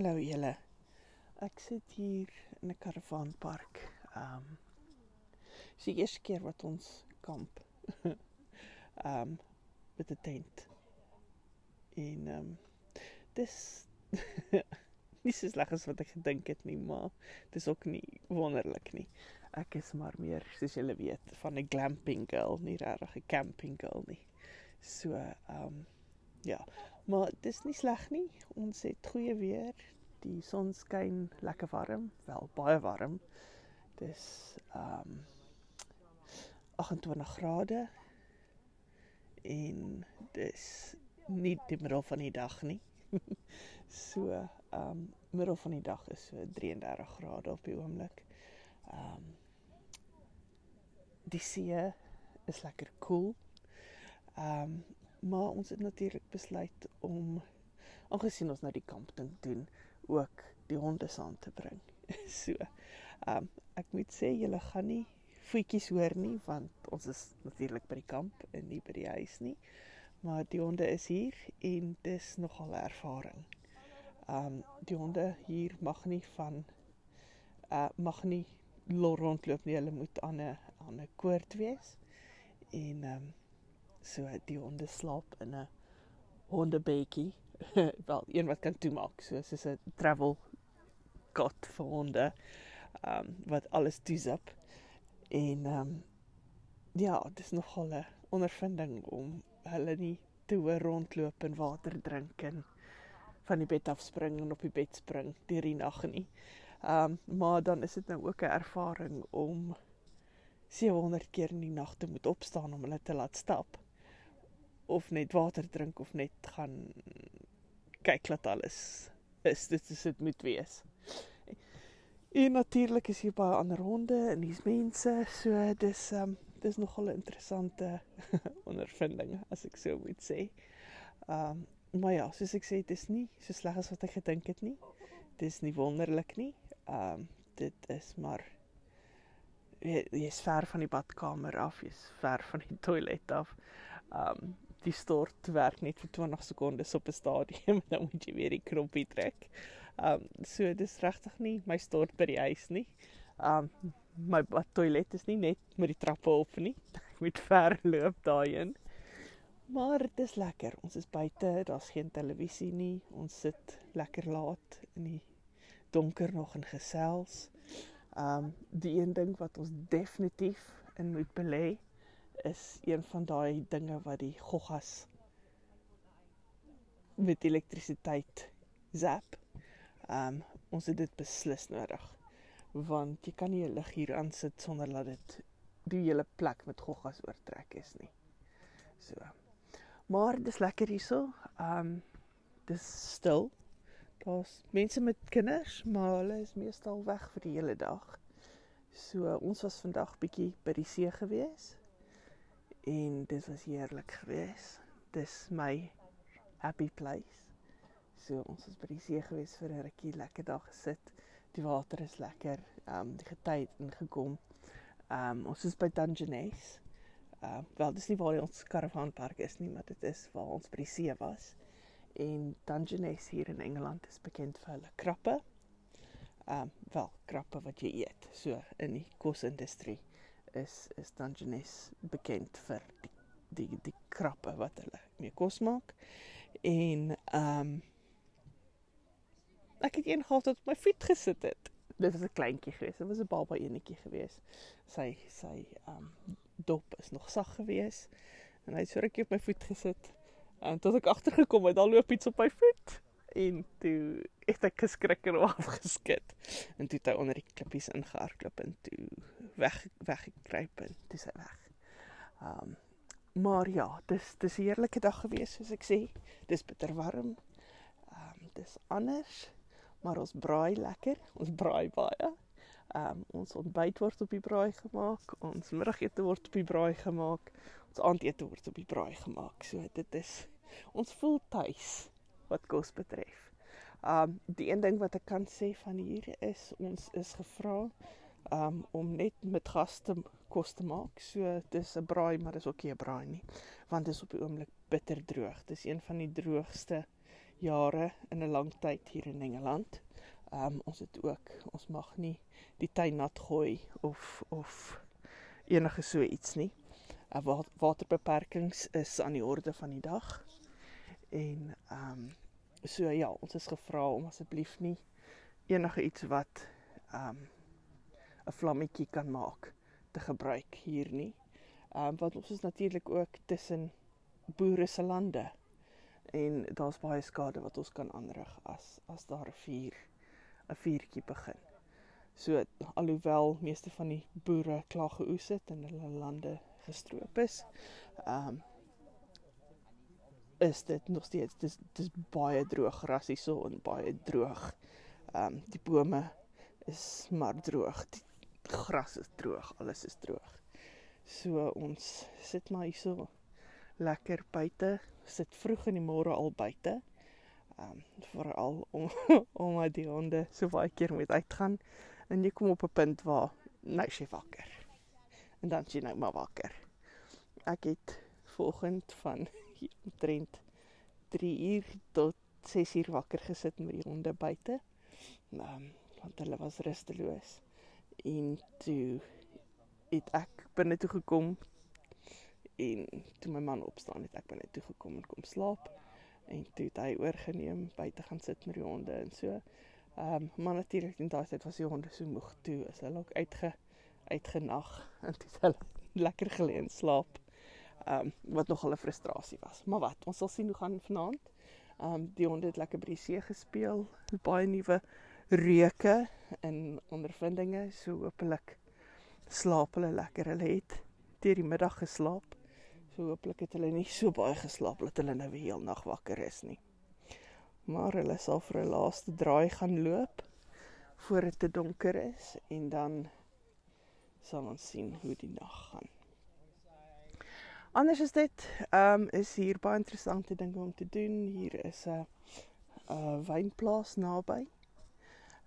Hallo julle. Ek sit hier in 'n karavaanpark. Um Dis die eerste keer wat ons kamp. um met 'n tent. En um dis nie so sleg as wat ek gedink het nie, maar dis ook nie wonderlik nie. Ek is maar meer, soos julle weet, van 'n glamping girl, nie regtig 'n camping girl nie. So, um ja, maar dis nie sleg nie. Ons het goeie weer. Die son skyn lekker warm, wel baie warm. Dis um 28 grade en dis nie die middel van die dag nie. so, um middel van die dag is so 33 grade op die oomblik. Um die see is lekker koel. Cool. Um maar ons het natuurlik besluit om aangesien ons nou die kamp ding doen, ook die honde saam te bring. so, um ek moet sê julle gaan nie voetjies hoor nie want ons is natuurlik by die kamp en nie by die huis nie. Maar die honde is hier en dis nogal 'n ervaring. Um die honde hier mag nie van uh mag nie rondloop nie. Hulle moet aan 'n aan 'n koord wees. En um so die honde slaap in 'n hondebedjie. Wel, een wat kan toemaak, so soos 'n travel cot vir honde. Um wat alles toezap. En ehm um, ja, dit is nogal 'n ondervinding om hulle nie te hoor rondloop en water drink en van die bed af spring en op die bed spring deur die nag nie. Ehm um, maar dan is dit nou ook 'n ervaring om 700 keer in die nag te moet opstaan om hulle te laat stap of net water drink of net gaan kyk dat alles is dit is dit moet wees. En natuurlik is hier baie ander honde en hier's mense, so dis um dis nogal 'n interessante ondervinding as ek so moet sê. Um maar ja, soos ek sê, dis nie so sleg as wat ek gedink het nie. Dis nie wonderlik nie. Um dit is maar jy is ver van die badkamer af, jy's ver van die toilet af. Um die stort werk net vir 20 sekondes op 'n stadium, dan moet jy weer die knoppie trek. Um so dis regtig nie my stort by die huis nie. Um my toilet is nie net met die trappe op nie. Ek moet ver loop daarheen. Maar dit is lekker. Ons is buite, daar's geen televisie nie. Ons sit lekker laat in die donker nog en gesels. Um die een ding wat ons definitief in moet belê is een van daai dinge wat die goggas met elektrisiteit zap. Ehm um, ons het dit beslis nodig want jy kan nie 'n lig hier aan sit sonder dat dit die hele plek met goggas oortrek is nie. So. Maar dis lekker hierso. Ehm um, dis stil. Daar's mense met kinders, maar hulle is meestal weg vir die hele dag. So ons was vandag bietjie by die see gewees. En dit was heerlik geweest. Dis my happy place. So ons was by die see gewees vir 'n rukkie lekker daar gesit. Die water is lekker. Ehm um, die gety het ingekom. Ehm um, ons is by Dungeness. Ehm uh, wel dis nie waar ons karavaanpark is nie, maar dit is waar ons by die see was. En Dungeness hier in Engeland is bekend vir hulle krappe. Ehm um, wel krappe wat jy eet. So in die kosindustrie is is Dungeness bekend vir die die die krappe wat hulle mee kos maak. En ehm um, ek het een gehad wat op my voet gesit het. Dit was 'n kleintjie gewees. Dit was 'n baba enetjie gewees. Sy sy um dop is nog sag gewees en hy het so rukkie op my voet gesit. En tot ek agtergekom het, dan loop iets op my voet en toe het ek geskrik en afgeskit. En toe het hy onder die klippies ingehardloop en toe weg weggekruip en dis hy weg. Um maar ja, dis dis 'n heerlike dag gewees soos ek sê. Dis bitter warm. Um dis anders maar ons braai lekker. Ons braai baie. Ehm um, ons ontbyt word op die braai gemaak, ons middagete word op die braai gemaak, ons aandete word op die braai gemaak. So dit is ons voel tuis wat kos betref. Ehm um, die een ding wat ek kan sê van hier is ons is gevra um, om net met gaste kos te maak. So dis 'n braai, maar dis ook nie 'n braai nie, want dit is op die oomblik bitter droog. Dis een van die droogste jare in 'n lang tyd hier in Engeland. Um, ons het ook ons mag nie die tuin nat gooi of of enige so iets nie. Uh, waterbeperkings is aan die orde van die dag. En um, so ja, ons is gevra om asseblief nie enige iets wat um, 'n vlammetjie kan maak te gebruik hier nie. Ehm um, want ons is natuurlik ook tussen boere se lande en daar's baie skade wat ons kan aanrig as as daar 'n vuur 'n vuurtjie begin. So alhoewel meeste van die boere klaar geoes het en hulle lande gestroop is, ehm um, is dit nog steeds dis dis baie droog gras hierso en baie droog. Ehm um, die bome is maar droog. Die gras is droog, alles is droog. So ons sit maar hierso lekker buite, sit vroeg in die môre al buite. Ehm um, veral om om uit die honde so baie keer moet uitgaan en jy kom op 'n punt waar nou sy wakker. En dan sien nou maar wakker. Ek het volgend van omtrent 3 uur tot 6 uur wakker gesit met die honde buite. Ehm um, want hulle was rusteloos en toe het ek binne toe gekom en toe my man opstaan het ek binne toe gekom en kom slaap en toe het hy oorgeneem buite gaan sit met die honde en so. Ehm um, maar natuurlik in daai tyd was die honde so moeg toe is hulle ook uitge uitgenag en toe het hulle lekker gelê en slaap. Ehm um, wat nogal 'n frustrasie was. Maar wat, ons sal sien hoe gaan vanaand. Ehm um, die honde het lekker by die see gespeel. Baie nuwe reuke en ondervindinge so hopelik slaap hulle lekker. Hulle het deur die middag geslaap. So hopelik het hulle nie so baie geslaap dat hulle nou heel nag wakker is nie. Maar hulle sal vir 'n laaste draai gaan loop voor dit te donker is en dan sal ons sien hoe die nag gaan. Anders is dit, ehm um, is hier baie interessante dinge om te doen. Hier is 'n 'n wynplaas naby.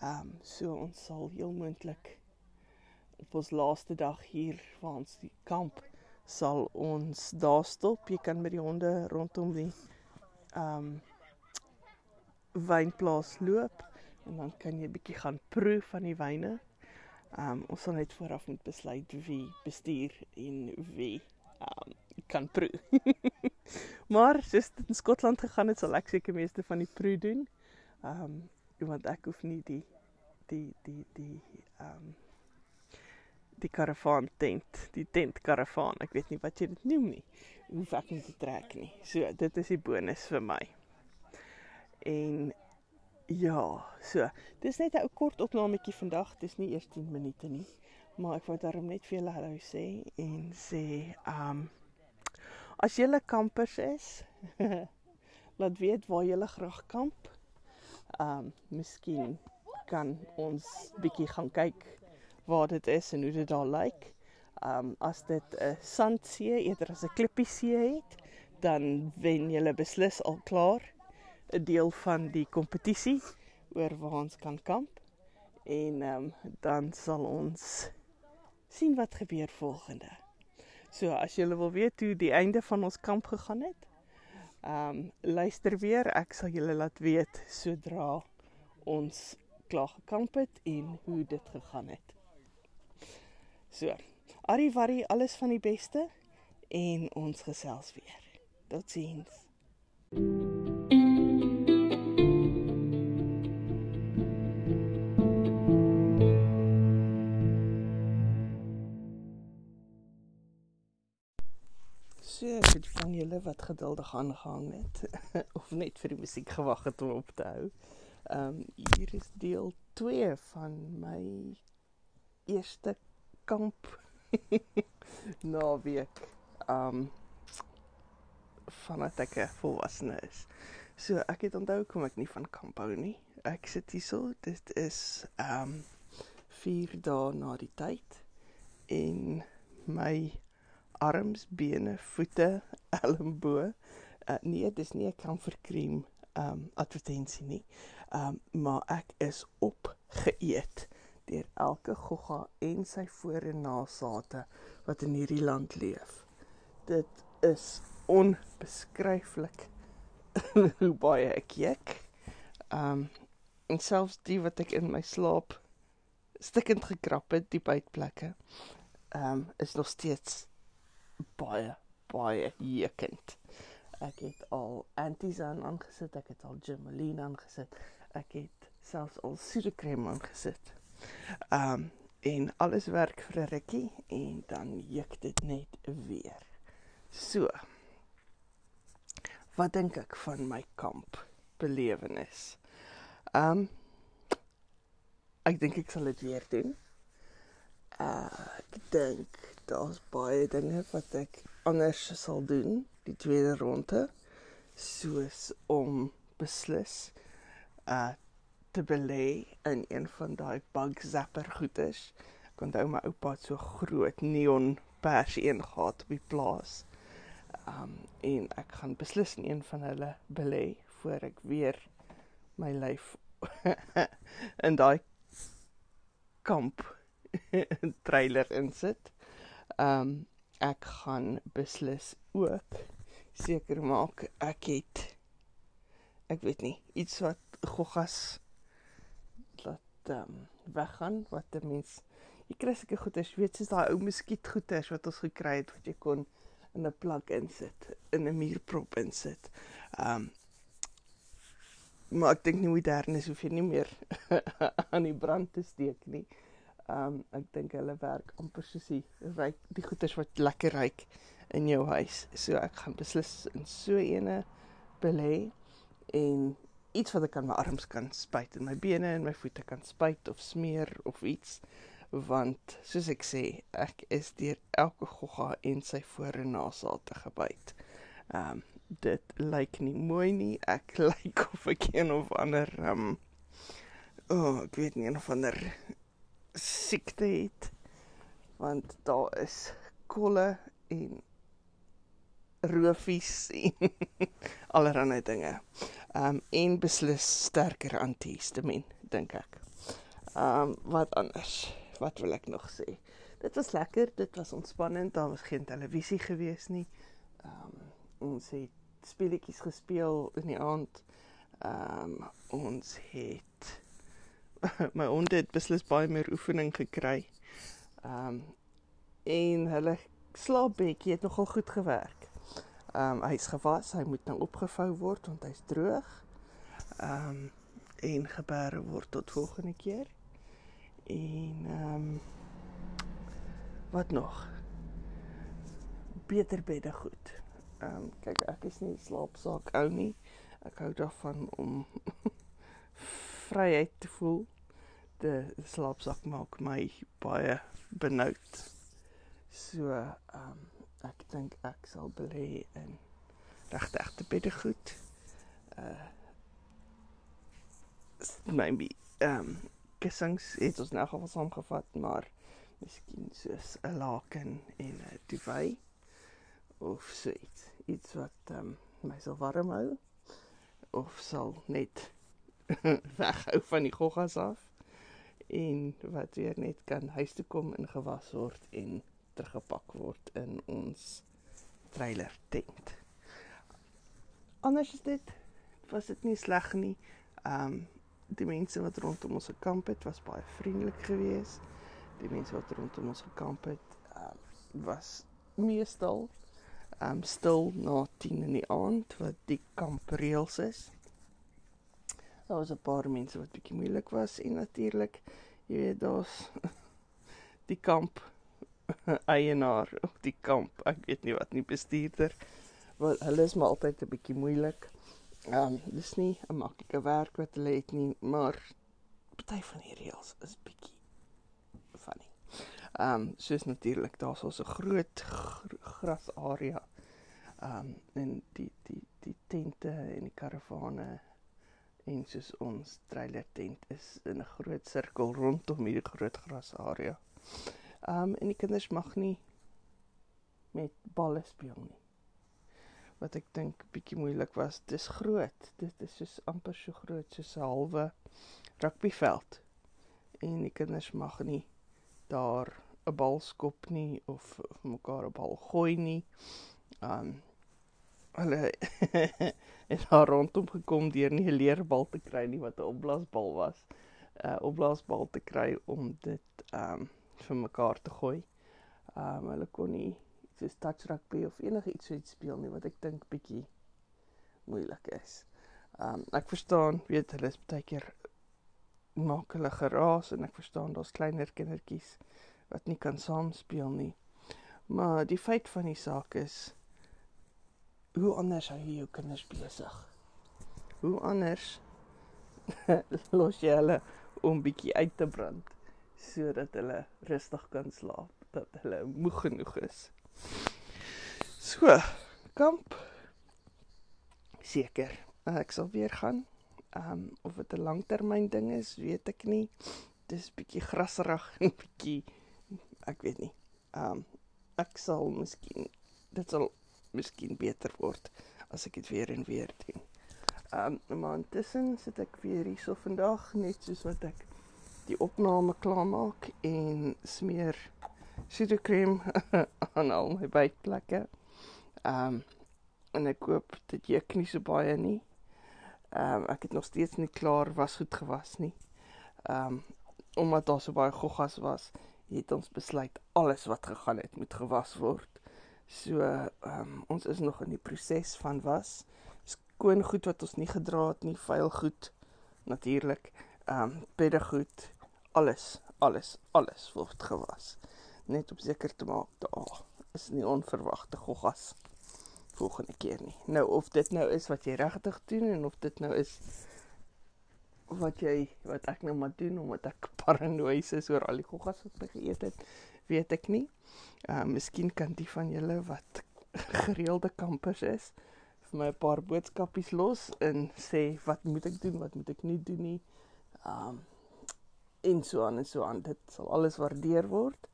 Ehm um, so ons sal heel moontlik op ons laaste dag hier waar ons die kamp sal ons daar stop. Jy kan met die honde rondom die ehm um, wynplaas loop en dan kan jy bietjie gaan proe van die wyne. Ehm um, ons sal net vooraf moet besluit wie bestuur en wie ehm um, kan proe. maar soos dit in Skotland gegaan het, sal ek seker meeste van die proe doen. Ehm um, want ek hoef nie die die die die ehm um, die karavaan tent, die tent karavaan. Ek weet nie wat jy dit noem nie. Hoef ek nie te trek nie. So dit is die bonus vir my. En ja, so dis net 'n ou kort opnametjie vandag. Dis nie eers 10 minute nie, maar ek wou daarom net vir julle hallo sê en sê ehm um, as julle kampers is, laat weet waar julle graag kamp um, miskien kan ons bietjie gaan kyk waar dit is en hoe dit daar lyk. Ehm um, as dit 'n sandsee eerder as 'n klippiesee het, dan wen jy beslis al klaar 'n deel van die kompetisie oor waar ons kan kamp. En ehm um, dan sal ons sien wat gebeur volgende. So as jy wil weet hoe die einde van ons kamp gegaan het, Ehm um, luister weer, ek sal julle laat weet sodra ons klaar gekamp het en hoe dit gegaan het. So, Arivari, alles van die beste en ons gesels weer. Totsiens. Van julle wat geduldig aangehang het of net vir die musiek gewag het om op te hou. Ehm um, hier is deel 2 van my eerste kamp naweek. Ehm um, vanat ek volwasse is. So ek het onthou kom ek nie van kamp hou nie. Ek sit hierso, dit is ehm um, 4 dae na die tyd en my arms, bene, voete, elmboë. Uh, nee, dis nie 'n comfort cream um advertensie nie. Um maar ek is opgeëet deur elke gogga en sy voor en nasate wat in hierdie land leef. Dit is onbeskryflik hoe baie ek juk. Um en selfs die wat ek in my slaap stikkend gekrap het, die bytplekke, um is nog steeds baie baie jekend. Ek het al Antizan aangesit, ek het al Gemeline aangesit, ek het selfs al Sudekrem aangesit. Um en alles werk vir 'n rukkie en dan juk dit net weer. So. Wat dink ek van my kamp belewenis? Um ek dink ek sal dit weer doen. Uh, ek dink daar's baie dinge wat ek anders sal doen die tweede ronde soos om beslis uh te belê in een van daai bug zapper goeders. Ek onthou my oupa het so groot neon pers een gehad op die plaas. Um en ek gaan beslis in een van hulle belê voor ek weer my lyf in daai kamp trailer insit. Um ek gaan beslis ook seker maak ek het ek weet nie iets wat goggas um, weggaan wat 'n mens jy kry seker goeders weet soos daai ou muskietgoeders wat ons gekry het wat jy kon in 'n plak insit in 'n muurprop insit. Um maar ek dink nie modern is hoef jy nie meer aan die brand te steek nie. Um ek dink hulle werk amper soos die ryk die goeders wat lekker ryk in jou huis. So ek gaan beslis in so 'n belê en iets wat ek aan my arms kan spuit en my bene en my voete kan spuit of smeer of iets want soos ek sê ek is deur elke gogga en sy voor en nasaal te gebyt. Ehm um, dit lyk nie mooi nie. Ek lyk of ek een of ander ehm um, oh, ek weet nie een of ander siekte het want daar is kolle en roofies en allerlei dinge. Um en beslis sterker antihistamiin dink ek. Um wat anders? Wat wil ek nog sê? Dit was lekker, dit was ontspannend. Daar was geen televisie gewees nie. Um ons het speletjies gespeel in die aand. Um ons het my honde het beslis baie meer oefening gekry. Um en hulle slaapbedjie het nogal goed gewerk. Ehm um, hy's gewas, hy moet nou opgevou word want hy's droog. Ehm um, en gebeere word tot volgende keer. En ehm um, wat nog? Beter bedde goed. Ehm um, kyk ek is nie slaapsaak ou nie. Ek hou daarvan om vryheid te voel. De slaapsak maak my baie benoud. So ehm um, ek dink ek sal belê in regtig te bedde goed. Uh maybe ehm um, kussings het ons nou geval saamgevat, maar miskien soos 'n laken en 'n duvet of so iets, iets wat ehm um, my sal warm hou of sal net weghou van die goggas af en wat weer net kan huis toe kom en gewas word en teruggepak word in ons trailer tent. Anders is dit was dit nie sleg nie. Ehm um, die mense wat rondom ons gekamp het was baie vriendelik geweest. Die mense wat rondom ons gekamp het um, was meestal ehm um, stil na 10 in die aand wat die kamp reëls is. Daar was 'n paar mense wat bietjie moeilik was en natuurlik jy weet daar's die kamp eienaar op die kamp. Ek weet nie wat nie bestuurder. Want hulle is maar altyd 'n bietjie moeilik. Ehm um, dis nie 'n maklike werk wat hulle het nie, maar party van die reëls is bietjie funny. Ehm um, soos natuurlik daar's ons 'n groot gr grasarea. Ehm um, en die die die tente en die karavane en soos ons trailer tent is in 'n groot sirkel rondom hierdie groot grasarea. Ehm um, en die kinders mag nie met balle speel nie. Wat ek dink bietjie moeilik was. Dis groot. Dit is soos amper so groot soos 'n halwe rugbyveld. En die kinders mag nie daar 'n bal skop nie of, of mekaar 'n bal gooi nie. Ehm um, hulle het daar rondom gekom deur nie 'n leerbal te kry nie wat 'n opblaasbal was. 'n uh, Opblaasbal te kry om dit ehm um, vir mekaar te gooi. Ehm um, hulle kon nie soos touch rugby of enige iets soet speel nie wat ek dink bietjie moeilik is. Ehm um, ek verstaan, weet hulle is baie keer maak hulle geraas en ek verstaan daar's kleiner kindertjies wat nie kan saam speel nie. Maar die feit van die saak is hoe anders hou jy jou kinders besig? Hoe anders los jy hulle om bietjie uit te brand sodat hulle rustig kan slaap, dat hulle moeg genoeg is. So, kamp seker. Ek sal weer gaan. Ehm um, of dit 'n langtermyn ding is, weet ek nie. Dis bietjie grasserig en bietjie ek weet nie. Ehm um, ek sal miskien dit sal miskien beter word as ek dit weer en weer doen. Ehm um, maar intussen sit ek weer hier so vandag net soos wat ek die opname klaarmaak en smeer suikerkrem aan al my bytplekke. Ehm um, en ek koop dit juk nie so baie nie. Ehm um, ek het nog steeds nie klaar was goed gewas nie. Ehm um, omdat daar so baie goggas was, het ons besluit alles wat gegaan het moet gewas word. So ehm um, ons is nog in die proses van was. Skoon goed wat ons nie gedra het nie, vuil goed natuurlik. Ehm um, beddegoed, alles, alles, alles word gewas. Net om seker te maak daar is nie onverwagte goggas volgende keer nie. Nou of dit nou is wat jy regtig doen en of dit nou is wat jy wat ek nou maar doen omdat ek paranoïes is oor al die goggas wat ek geëet het, weet ek nie. Uh miskien kan die van julle wat gereelde kampers is vir my 'n paar boodskapies los en sê wat moet ek doen, wat moet ek nie doen nie. Um en so aan en so aan. Dit sal alles waardeer word.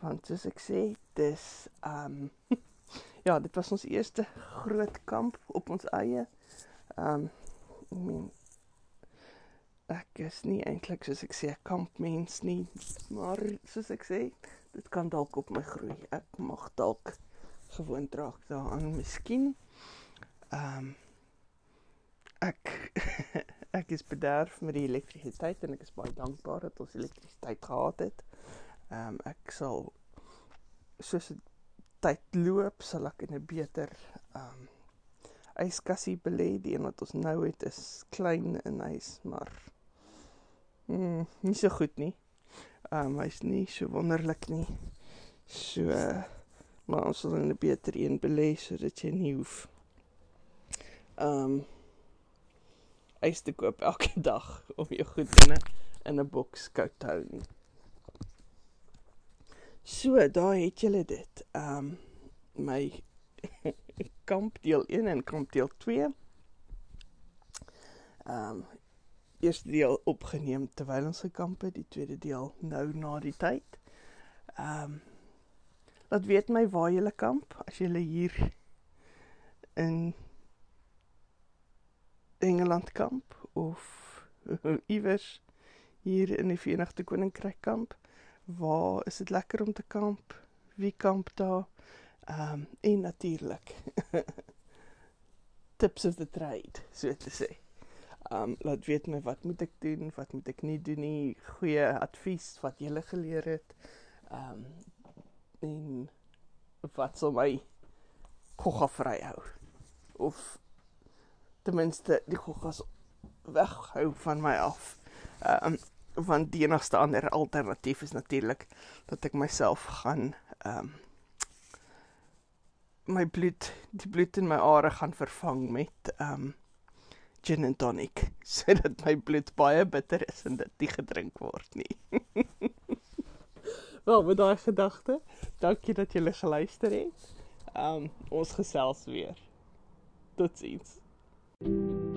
Want soos ek sê, dis um ja, dit was ons eerste groot kamp op ons eie. Um ek meen ek is nie eintlik soos ek sê 'n kampmens nie, maar soos ek sê, dit kan dalk op my groei. Ek mag dalk gewoond raak daaraan miskien. Ehm um, ek ek is bederf met die elektrisiteit en ek is baie dankbaar dat ons elektrisiteit gehad het. Ehm um, ek sal soos dit tyd loop, sal ek in 'n beter ehm um, yskassie belê. Die een wat ons nou het is klein en hy's maar mm, nie so goed nie. Ehm um, hy's nie so wonderlik nie. So maar ons sal 'n beter een belê sodat jy nie hoef ehm um, eis te koop elke dag om jou goed in 'n in 'n boks koud te hou nie. So, daar het julle dit. Ehm um, my kamp deel 1 en kamp deel 2. Ehm um, eerste deel opgeneem terwyl ons gekamp het, die tweede deel nou na die tyd. Ehm um, laat weet my waar jy kamp as jy hier in Engeland kamp of iewers hier in die Verenigde Koninkryk kamp. Waar is dit lekker om te kamp? Wie kamp daar? Ehm um, en natuurlik tips of the trade, so te sê um laat weet my wat moet ek doen, wat moet ek nie doen nie, goeie advies wat jy geleer het. Um en wat sal my gogga vry hou of ten minste die goggas weghou van my af. Um want die enigste ander alternatief is natuurlik dat ek myself gaan um my bloed die bloed in my are gaan vervang met um gin and tonic sodat my bloed baie bitter is en dit nie gedrink word nie. Wel, met daai gedagte, dankie dat julle geluister het. Um ons gesels weer. Totsiens. thank you